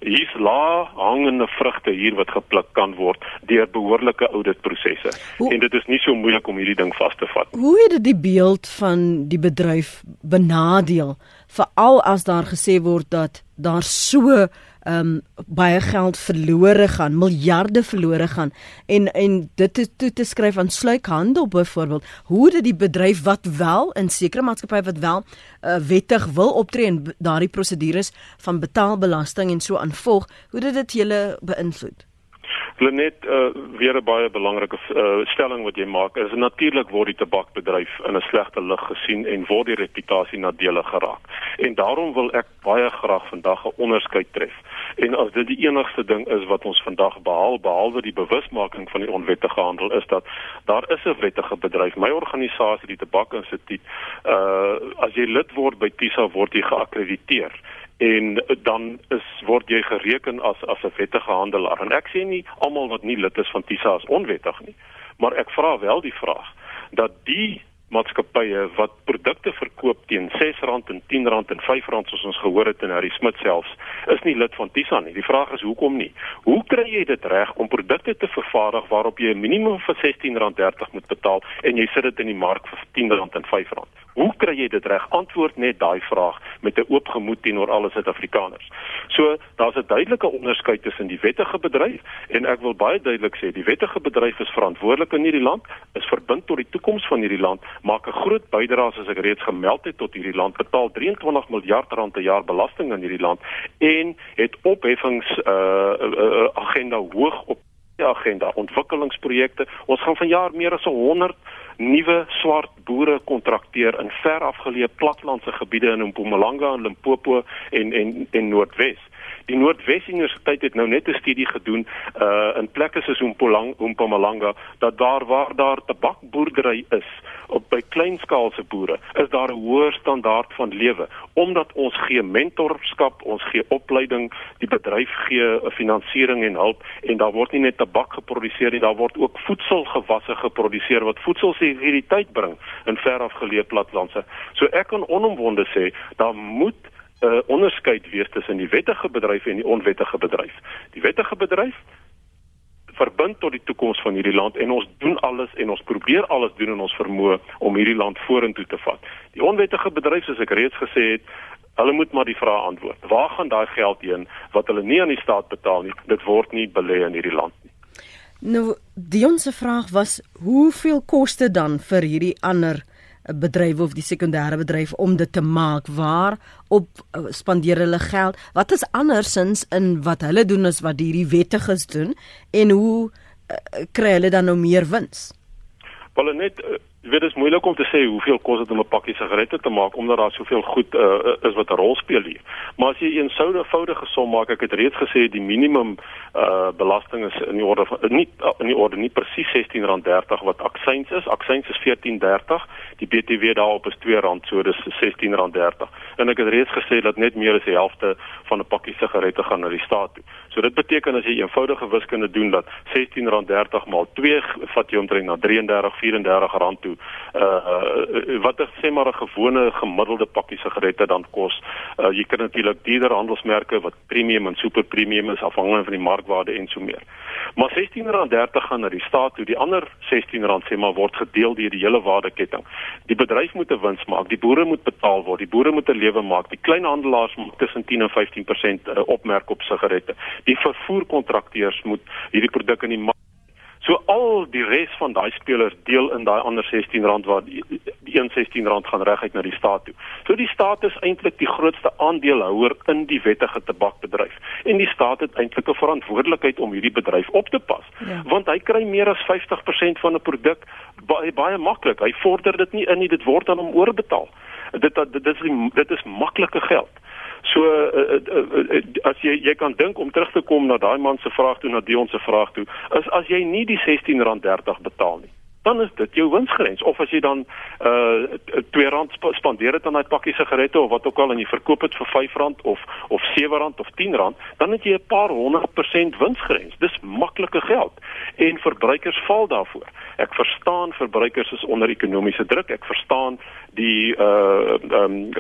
hier's lae hangende vrugte hier wat gepluk kan word deur behoorlike auditprosesse. En dit is nie so moeilik om hierdie ding vas te vat. Hoe het dit die beeld van die bedryf benadeel, veral as daar gesê word dat daar so ehm um, baie geld verlore gaan, miljarde verlore gaan en en dit is toe te skryf aan sluikhandel byvoorbeeld. Hoe dit die bedryf wat wel in sekere maatskappye wat wel uh, wettig wil optree en daardie prosedures van betaalbelasting en so aanvolg, hoe dit dit julle beïnvloed? Lenet uh, weer 'n baie belangrike uh, stelling wat jy maak is natuurlik word die tabakbedryf in 'n slegte lig gesien en word die reputasie nadelig geraak. En daarom wil ek baie graag vandag 'n onderskeid tref. En as dit die enigste ding is wat ons vandag behaal behalwe die bewusmaking van die onwettige handel is dat daar is 'n wettige bedryf. My organisasie, die Tabakinstituut, uh as jy lid word by TISA word jy geakkrediteer en dan is word jy gereken as as 'n wettige handelaar. En ek sê nie almal wat nie lid is van TISA is onwettig nie, maar ek vra wel die vraag dat die maatskappye wat produkte verkoop teen R6 en R10 en R5 soos ons gehoor het in Harry Smit selfs is nie lid van TISA nie. Die vraag is hoekom nie? Hoe kry jy dit reg om produkte te vervaardig waarop jy 'n minimum van R16.30 moet betaal en jy sit dit in die mark vir R10 en R5? Hoe kry jy dit reg? Antwoord net daai vraag met 'n oop gemoed teenoor alle Suid-Afrikaners. So, daar's 'n duidelike onderskeid tussen die wettige bedryf en ek wil baie duidelik sê, die wettige bedryf is verantwoordelik in hierdie land, is verbind tot die toekoms van hierdie land, maak 'n groot bydrae soos ek reeds gemeld het tot hierdie land, betaal 23 miljard rand per jaar belasting in hierdie land en het opheffings uh, uh, uh agenda hoog op die agenda, ontwikkelingsprojekte. Ons gaan vanjaar meer as 100 nuwe swart boere kontrakteer in ver afgeleë platlandse gebiede in Mpumalanga en Limpopo en en en Noordwes. Die Noordwes Universiteit het nou net 'n studie gedoen uh in plekke soos Mpumalanga dat daar waar daar tabakboerdery is op by kleinskaalse boere is daar 'n hoër standaard van lewe omdat ons gee mentorskap, ons gee opleiding, die bedryf gee 'n finansiering en hulp en daar word nie net tabak geproduseer nie, daar word ook voedselgewasse geproduseer wat voedselsekuriteit bring in ver afgeleë platlandse. So ek kan onomwonde sê, daar moet uh, onderskeid wees tussen die wettige bedryf en die onwettige bedryf. Die wettige bedryf verbind tot die toekoms van hierdie land en ons doen alles en ons probeer alles doen in ons vermoë om hierdie land vorentoe te vat. Die onwettige bedryf soos ek reeds gesê het, hulle moet maar die vraag antwoord. Waar gaan daai geld heen wat hulle nie aan die staat betaal nie? Dit word nie belê in hierdie land nie. Nou, die ons vraag was, hoeveel koste dan vir hierdie ander bedryf of die sekondêre bedryf om dit te maak waar op uh, spandeer hulle geld? Wat is andersins in wat hulle doen as wat hierdie wettiges doen en hoe uh, kry hulle dan nou meer wins? Wel net uh, weet dit is moeilik om te sê hoeveel kos dit om 'n pakkie sigarette te maak omdat daar soveel goed uh, is wat 'n rol speel hier. Maar as jy 'n eenvoudige som maak, ek het reeds gesê die minimum uh belasting is in die orde van nie in die orde nie presies R16.30 wat aksies is. Aksies is R14.30. Die BTW daarop is R2, so dis R16.30. En ek het reeds gesê dat net meer as die helfte van 'n pakkie sigarette gaan na die staat toe. So dit beteken as jy eenvoudige wiskunde doen dat R16.30 maal 2 vat jy omtrent na R33, R34 toe. Uh wat ek sê maar 'n gewone gemiddelde pakkie sigarette dan kos. Uh jy kan natuurlik dierder handelsmerke wat premium en super premium is afhangende van die markwaarde en so meer. Maar R16.30 gaan na die staat toe. Die ander R16 sê maar word gedeel deur die hele waardeketting. Die bedryf moet 'n wins maak, die boere moet betaal word, die boere moet 'n lewe maak. Die kleinhandelaars moet tussen 10 en 15% uh, opmerk op sigarette. Die vervoerkontrakteurs moet hierdie produk in die mark So al die res van daai spelers deel in daai ander R16 waar die, die R16 gaan reguit na die staat toe. So die staat is eintlik die grootste aandeelhouer in die wettige tabakbedryf en die staat het eintlik 'n verantwoordelikheid om hierdie bedryf op te pas. Ja. Want hy kry meer as 50% van 'n produk baie baie maklik. Hy vorder dit nie in nie, dit word aan hom oorbetaal. Dit dit, dit is dit is maklike geld. So uh, uh, uh, as jy jy kan dink om terug te kom na daai man se vraag toe na Dion se vraag toe, is as jy nie die R16.30 betaal nie, dan is dit jou winsgrens of as jy dan uh R2 sp spandeer dit aan daai pakkie sigarette of wat ook al en jy verkoop dit vir R5 of of R7 of R10, dan het jy 'n paar honderd persent winsgrens. Dis maklike geld en verbruikers val daarvoor. Ek verstaan verbruikers is onder ekonomiese druk. Ek verstaan die uh um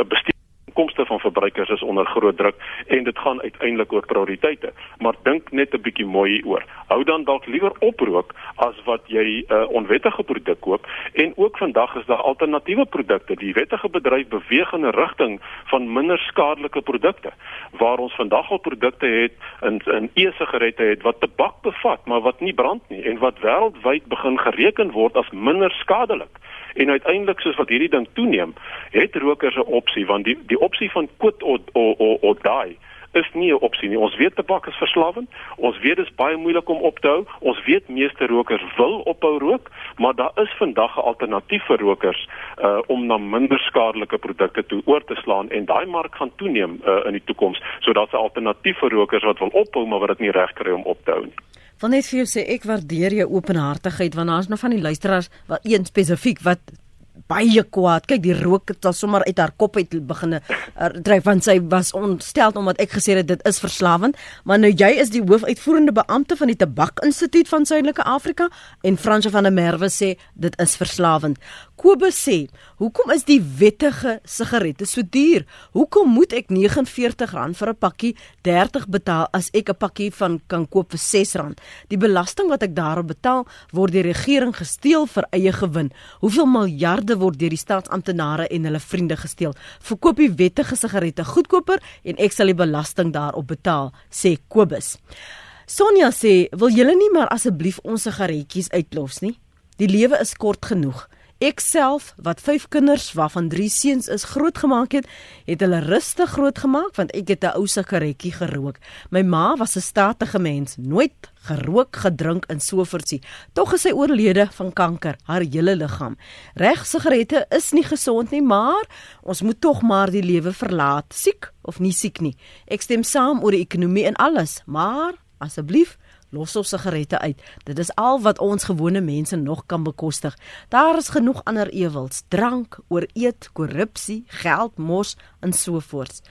inkomste van verbruikers is onder groot druk en dit gaan uiteindelik oor prioriteite. Maar dink net 'n bietjie mooi hieroor. Hou dan dalk liewer oprook as wat jy 'n uh, onwettige produk koop en ook vandag is daar alternatiewe produkte. Die wettige bedryf beweeg in 'n rigting van minder skadelike produkte waar ons vandag al produkte het in in e-sigarette het wat tabak bevat, maar wat nie brand nie en wat wêreldwyd begin gereken word as minder skadelik. En uiteindelik soos wat hierdie ding toeneem, het rokers 'n opsie want die die opsie van quit or or or, or die is nie 'n opsie nie. Ons weet tabak is verslawend. Ons weet dit is baie moeilik om op te hou. Ons weet meeste rokers wil ophou rook, maar daar is vandag 'n alternatief vir rokers uh om na minder skadelike produkte toe oor te slaan en daai mark gaan toeneem uh in die toekoms. So daar's 'n alternatief vir rokers wat wil ophou maar wat dit nie reg kry om op te hou nie. Van net vir jou sê ek waardeer jou openhartigheid want daar's nog van die luisteraars wat een spesifiek wat baie kwaad. Kyk, die rook het al sommer uit haar kop uit begine uh, dryf want sy was ontstel omdat ek gesê het dit is verslawend. Maar nou jy is die hoofuitvoerende beampte van die Tabakinstituut van Suidelike Afrika en Fransje van der Merwe sê dit is verslawend. Kobus sê, "Hoekom is die wettige sigarette so duur? Hoekom moet ek R49 vir 'n pakkie 30 betaal as ek 'n pakkie van kan koop vir R6? Die belasting wat ek daarop betaal, word deur die regering gesteel vir eie gewin. Hoeveel miljarde word deur die staatsamptenare en hulle vriende gesteel? Verkoop die wettige sigarette goedkoper en ek sal die belasting daarop betaal," sê Kobus. Sonja sê, "Wil julle nie maar asseblief ons sigaretjies uitlos nie? Die lewe is kort genoeg." Ek self wat 5 kinders waarvan 3 seuns is grootgemaak het, het hulle rustig grootgemaak want ek het 'n ou sikaretjie gerook. My ma was 'n statige mens, nooit gerook, gedrink en so voortsie. Tog is sy oorlede van kanker, haar hele liggaam. Reg sigarette is nie gesond nie, maar ons moet tog maar die lewe verlaat, siek of nie siek nie. Ek stem saam oor die ekonomie en alles, maar asseblief los ons sigarette uit. Dit is al wat ons gewone mense nog kan bekostig. Daar is genoeg ander ewels: drank, ooreet, korrupsie, geld, mos en so voort.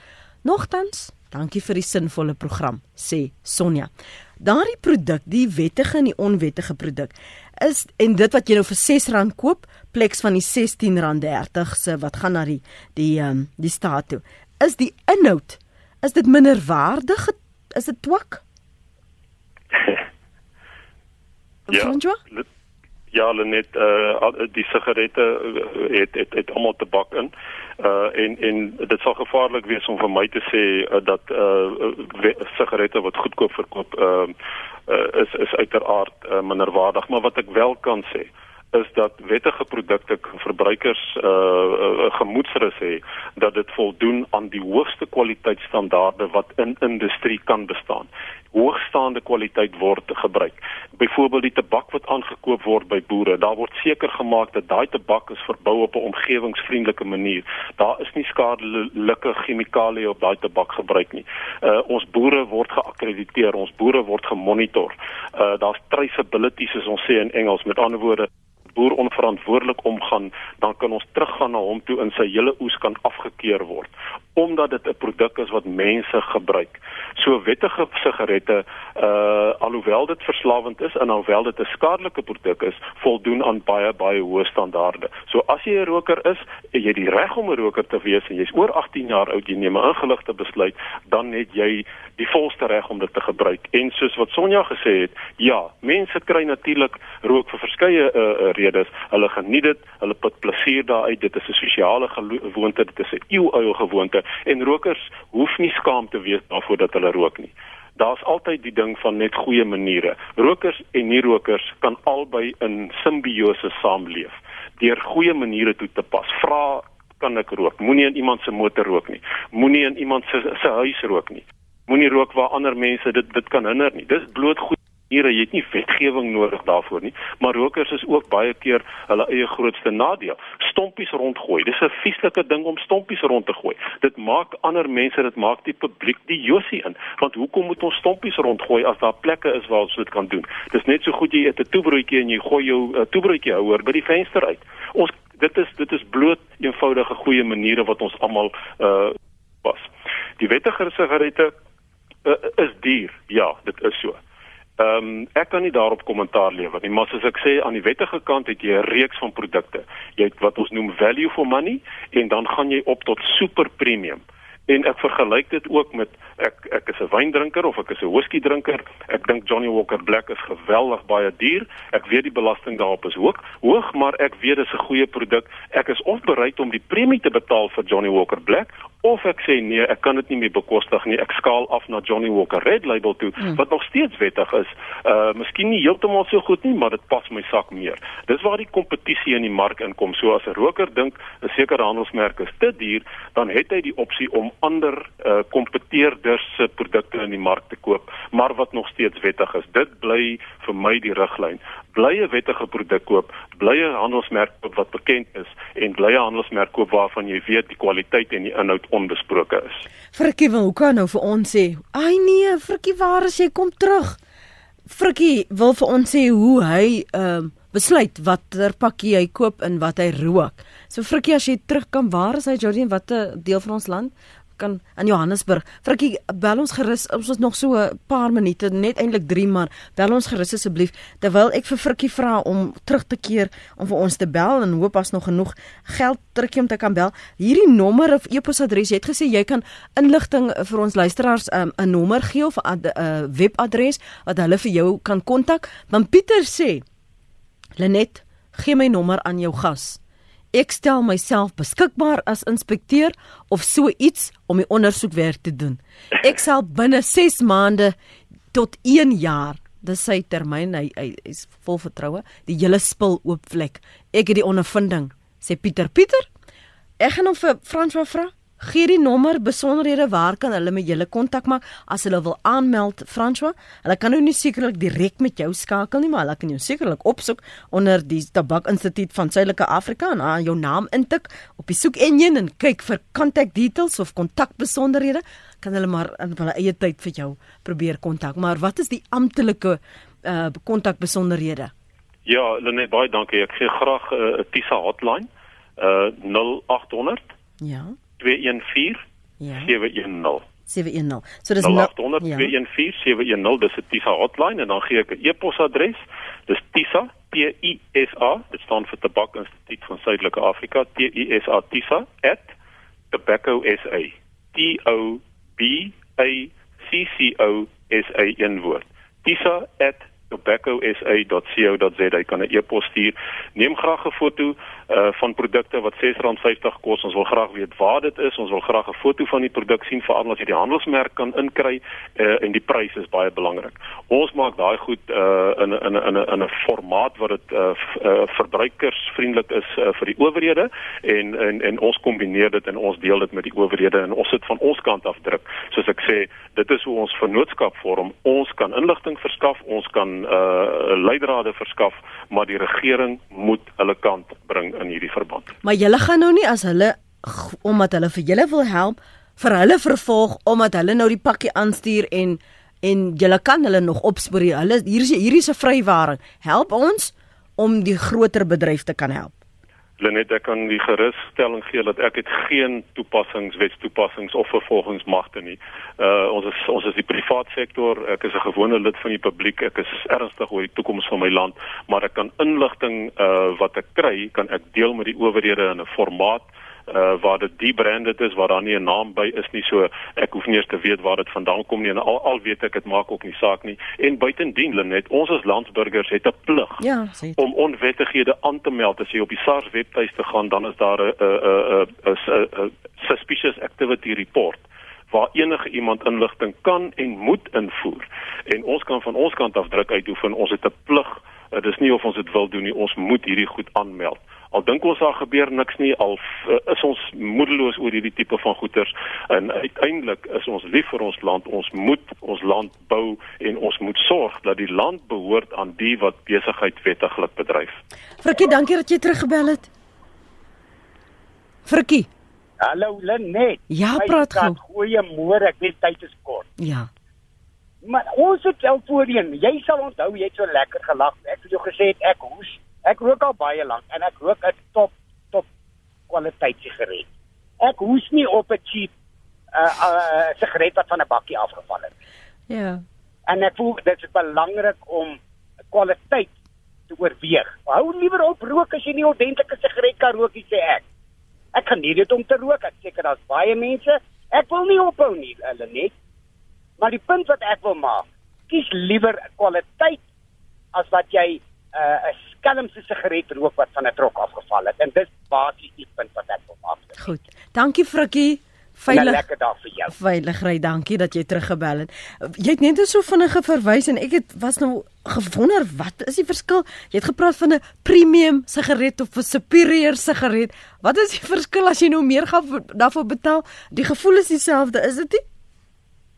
Nogtans, dankie vir die sinvolle program, sê Sonja. Daardie produk, die wettige en die onwettige produk, is en dit wat jy nou vir R6 koop, pleks van die R16.30 se wat gaan na die die um, die staat toe. Is die inhoud is dit minderwaardig? Is dit twak? Ja. Ja, net uh die sigarette uh, het het het almal tabak in. Uh en en dit sal gevaarlik wees om vir my te sê uh, dat uh sigarette wat goedkoop verkoop uh, uh is is uiteraard uh, minderwaardig, maar wat ek wel kan sê is dat wettige produkte verbruikers uh, uh gemoedsrus hê dat dit voldoen aan die hoogste kwaliteitstandaarde wat in industrie kan bestaan hoogstaande kwaliteit word gebruik. Byvoorbeeld die tabak wat aangekoop word by boere, daar word seker gemaak dat daai tabak is verbou op 'n omgewingsvriendelike manier. Daar is nie skadelike chemikalieë op daai tabak gebruik nie. Uh ons boere word geakkrediteer, ons boere word gemonitor. Uh daar's traceability soos ons sê in Engels, met ander woorde boer onverantwoordelik omgaan, dan kan ons teruggaan na hom toe en sy hele oes kan afgekeur word omdat dit 'n produk is wat mense gebruik. So wettige sigarette uh alhoewel dit verslawend is en alhoewel dit 'n skadelike produk is, voldoen aan baie baie hoë standaarde. So as jy 'n roker is, jy die reg om 'n roker te wees en jy's oor 18 jaar oud, jy neem 'n ingeligte besluit, dan het jy die volste reg om dit te gebruik. En soos wat Sonja gesê het, ja, mense kry natuurlik rook vir verskeie uh, redes. Hulle geniet dit, hulle put plesier daaruit. Dit is 'n sosiale gewoonte, dit is 'n eeueoue gewoonte en rokers hoef nie skaam te wees daarvoor dat hulle rook nie. Daar's altyd die ding van net goeie maniere. Rokers en nie-rokers kan albei in simbiose saamleef deur goeie maniere toe te pas. Vra kan ek rook? Moenie in iemand se motor rook nie. Moenie in iemand se se huis rook nie moenie rook waar ander mense dit dit kan hinder nie. Dis bloot goed hier jy het nie wetgewing nodig daarvoor nie, maar rokers is ook baie keer hulle eie grootste nadeel. Stompies rondgooi. Dis 'n vieslike ding om stompies rond te gooi. Dit maak ander mense, dit maak die publiek die josie in. Want hoekom moet ons stompies rondgooi as daar plekke is waar ons dit kan doen? Dis net so goed jy eet 'n toebroodjie en jy gooi jou uh, toebroodjie houer by die venster uit. Ons dit is dit is bloot eenvoudige goeie maniere wat ons almal uh pas. Die wettige sigarette uh, is duur. Ja, dit is so. Ehm um, ek kan nie daarop kommentaar lewer nie, maar soos ek sê aan die wettige kant het jy 'n reeks van produkte. Jy het wat ons noem value for money en dan gaan jy op tot super premium. En ek vergelyk dit ook met ek ek is 'n wyndrinker of ek is 'n whisky drinker. Ek dink Johnny Walker Black is geweldig baie duur. Ek weet die belasting daarop is hoog, hoog, maar ek weet dit is 'n goeie produk. Ek is of bereid om die premie te betaal vir Johnny Walker Black of ek sê nee, ek kan dit nie meer bekostig nie. Ek skaal af na Johnny Walker Red Label toe hmm. wat nog steeds wettig is. Uh miskien nie heeltemal so goed nie, maar dit pas my sak meer. Dis waar die kompetisie in die mark inkom. So as 'n roker dink 'n sekere handelsmerk is te duur, dan het hy die opsie om ander uh kompeteerders se produkte in die mark te koop, maar wat nog steeds wettig is. Dit bly vir my die riglyn. Bly 'n wettige produk koop, bly 'n handelsmerk koop wat bekend is en bly 'n handelsmerk koop waarvan jy weet die kwaliteit en die inhoud onbesproke is. Frikkie, hoe kan nou vir ons sê, "Ag nee, Frikkie, waar is jy? Kom terug." Frikkie wil vir ons sê hoe hy ehm uh, besluit watter pakkie hy koop en wat hy rook. So Frikkie, as jy terug kan, waar is hy Jordan? Watter deel van ons land? Kan in Johannesburg. Frikkie, bel ons gerus. Ons het nog so 'n paar minute, net eintlik 3, maar bel ons gerus asseblief terwyl ek vir Frikkie vra om terug te keer om vir ons te bel en hoop as nog genoeg geld terugkom om te kan bel. Hierdie nommer of e-posadres, jy het gesê jy kan inligting vir ons luisteraars um, 'n um, nommer gee of 'n uh, webadres wat hulle vir jou kan kontak. Dan Pieter sê Lenet, gee my nommer aan jou gas. Ek stel myself beskikbaar as inspekteur of so iets om die ondersoekwerk te doen. Ek sal binne 6 maande tot 1 jaar, dis sy termyn, hy, hy is vol vertroue, die hele spul oopvlek. Ek het die ondervinding, sê Pieter. Pieter, ek gaan hom vir François vra. Gee die nommer besonderhede waar kan hulle met julle kontak maak as hulle wil aanmeld François. Hulle kan nou nie sekerlik direk met jou skakel nie, maar hulle kan jou sekerlik opsoek onder die Tabak Instituut van Suidelike Afrika en aan jou naam intik op die soekenjin en kyk vir contact details of kontakbesonderhede. Kan hulle maar in hulle eie tyd vir jou probeer kontak. Maar wat is die amptelike uh kontakbesonderhede? Ja, Lenet, baie dankie. Ek gee graag 'n uh, Tisa hotline. Uh 0800 Ja. 214 ja. 710. 710. So dis 0800 ja. 214 710 dis 'n Tisa hotline en dan gee ek 'n e-posadres. Dis Tisa T I S A, dit staan vir Tabak Instituut van Suidelike Afrika, T I S A Tisa @tobacco.sa. T O B A C C O S A in woord. Tisa tobacco.sa.co.za kan 'n e-pos stuur. Neem graag 'n foto uh van produkte wat R6.50 kos. Ons wil graag weet waar dit is. Ons wil graag 'n foto van die produk sien veral as jy die handelsmerk kan inkry uh en die prys is baie belangrik. Ons maak daai goed uh in in in 'n in 'n formaat wat dit uh, uh verbruikersvriendelik is uh, vir die owerhede en en en ons kombineer dit en ons deel dit met die owerhede en ons sit van ons kant af druk. Soos ek sê, dit is hoe ons vennootskap vorm. Ons kan inligting verskaf, ons kan uh leidrade verskaf, maar die regering moet hulle kant bring in hierdie verband. Maar julle gaan nou nie as hulle omdat hulle vir julle wil help vir hulle vervolg omdat hulle nou die pakkie aanstuur en en julle kan hulle nog opspoor. Hulle hier is hier is 'n vrywaring. Help ons om die groter bedryf te kan help. Lenet ek kan die gerusstelling gee dat ek het geen toepassings, wetstoepassings of vervolgingsmagte nie. Uh ons is ons is die privaat sektor. Ek is 'n gewone lid van die publiek. Ek is ernstig oor die toekoms van my land, maar ek kan inligting uh wat ek kry, kan ek deel met die owerhede in 'n formaat uh waar dit die branded is waar daar nie 'n naam by is nie. So ek hoef nie eens te weet waar dit vandaan kom nie en al al weet ek dit maak ook nie saak nie. En buitendien Lenet ons as landsburgers het 'n plig ja, om onwettighede aan te meld. As jy op die SARS webtuiste gaan dan is daar 'n 'n 'n suspicious activity report waar enige iemand inligting kan en moet invoer. En ons kan van ons kant af druk uitoefen. Ons het 'n plig dit is nie of ons dit wil doen nie. Ons moet hierdie goed aanmeld. Al dink ons daar gebeur niks nie al uh, is ons moedeloos oor hierdie tipe van goeters en uiteindelik is ons lief vir ons land. Ons moet ons land bou en ons moet sorg dat die land behoort aan die wat besigheid wettiglik bedryf. Frikkie dankie dat jy teruggebel het. Frikkie. Hallo Lenet Ja praat gou. Goeiemôre. Ek weet tyd is kort. Ja Maar ons het al voorheen jy sal onthou jy het so lekker gelag ek het jou gesê ek hoes Ek rook al baie lank en ek rook 'n top top kwaliteit sigaret. Ek hoes nie op 'n cheap uh uh sigaret wat van 'n bakkie afgeval het. Ja. En ek voel dit is belangrik om kwaliteit te oorweeg. Hou liewer op rook as jy nie ordentlike sigaret kan rook nie sê ek. Ek kan nie dit om te rook. Ek seker daar's baie mense. Ek wil nie ophou nie, hulle net. Maar die punt wat ek wil maak, kies liewer kwaliteit as wat jy 'n uh, skelmse sigaret rook wat van 'n trok afgeval het. En dis basies die punt wat ek wil maak. Goed. Dankie Frikkie. Veilig. Lekker dag vir jou. Veilig ry, dankie dat jy teruggebel het. Jy het net so vinnige verwys en ek het was nou gewonder wat is die verskil? Jy het gepraat van 'n premium sigaret of 'n superior sigaret. Wat is die verskil as jy nou meer gaan daarvoor betaal? Die gevoel is dieselfde, is dit nie?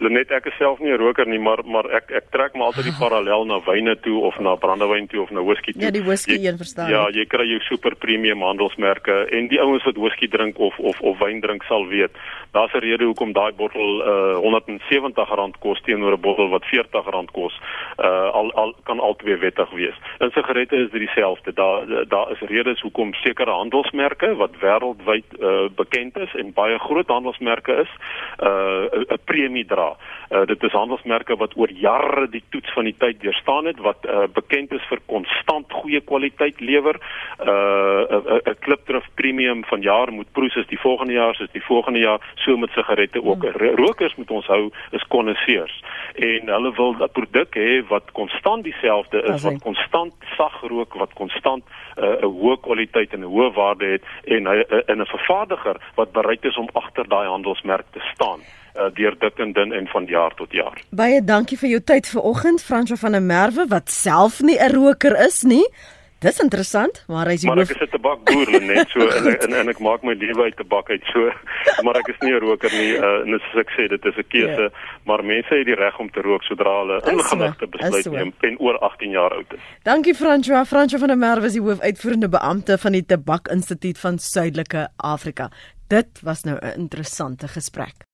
Lenet ek is self nie 'n roker nie, maar maar ek ek trek maar altyd die (laughs) parallel na wyne toe of na brandewyn toe of na whisky toe. Ja, die whisky jy, een verstaan. Ja, jy kry jou super premium handelsmerke en die ouens wat whisky drink of of of wyn drink sal weet. Daar's 'n rede hoekom daai bottel uh R170 kos teenoor 'n bottel wat R40 kos. Uh al al kan albei wettig wees. In sigarette is dit dieselfde. Daar daar is redes hoekom sekere handelsmerke wat wêreldwyd uh bekend is en baie groot handelsmerke is, uh 'n premie dra. Uh, dit is handelsmerke wat oor jare die toets van die tyd deurstaan het wat uh, bekend is vir konstant goeie kwaliteit lewer. 'n uh, 'n klipdrif premium van jaar moet proes is die volgende jaar soos die volgende jaar so met sigarette ook. Hmm. Rokers moet ons hou is konnisseurs en hulle wil 'n produk hê wat konstant dieselfde is, wat konstant sag rook, wat konstant 'n uh, hoë kwaliteit en 'n hoë waarde het en hy uh, in 'n vervaardiger wat bereid is om agter daai handelsmerk te staan uh, deur dik en dun en van jaar tot jaar. Baie dankie vir jou tyd vanoggend Fransjo van der Merwe wat self nie 'n roker is nie. Dis interessant, maar hy is Maar ek is 'n tabakboer net so (laughs) en, en en ek maak my lewe uit tabak uit so, maar ek is nie 'n roker nie. Uh, en soos ek sê, dit is 'n keuse, yeah. Ja. maar mense het die reg om te rook sodra hulle ingeligte besluit neem en oor 18 jaar oud is. Dankie Fransjo, Fransjo van der Merwe is die hoofuitvoerende beampte van die Tabak Instituut van Suidelike Afrika. Dit was nou 'n interessante gesprek.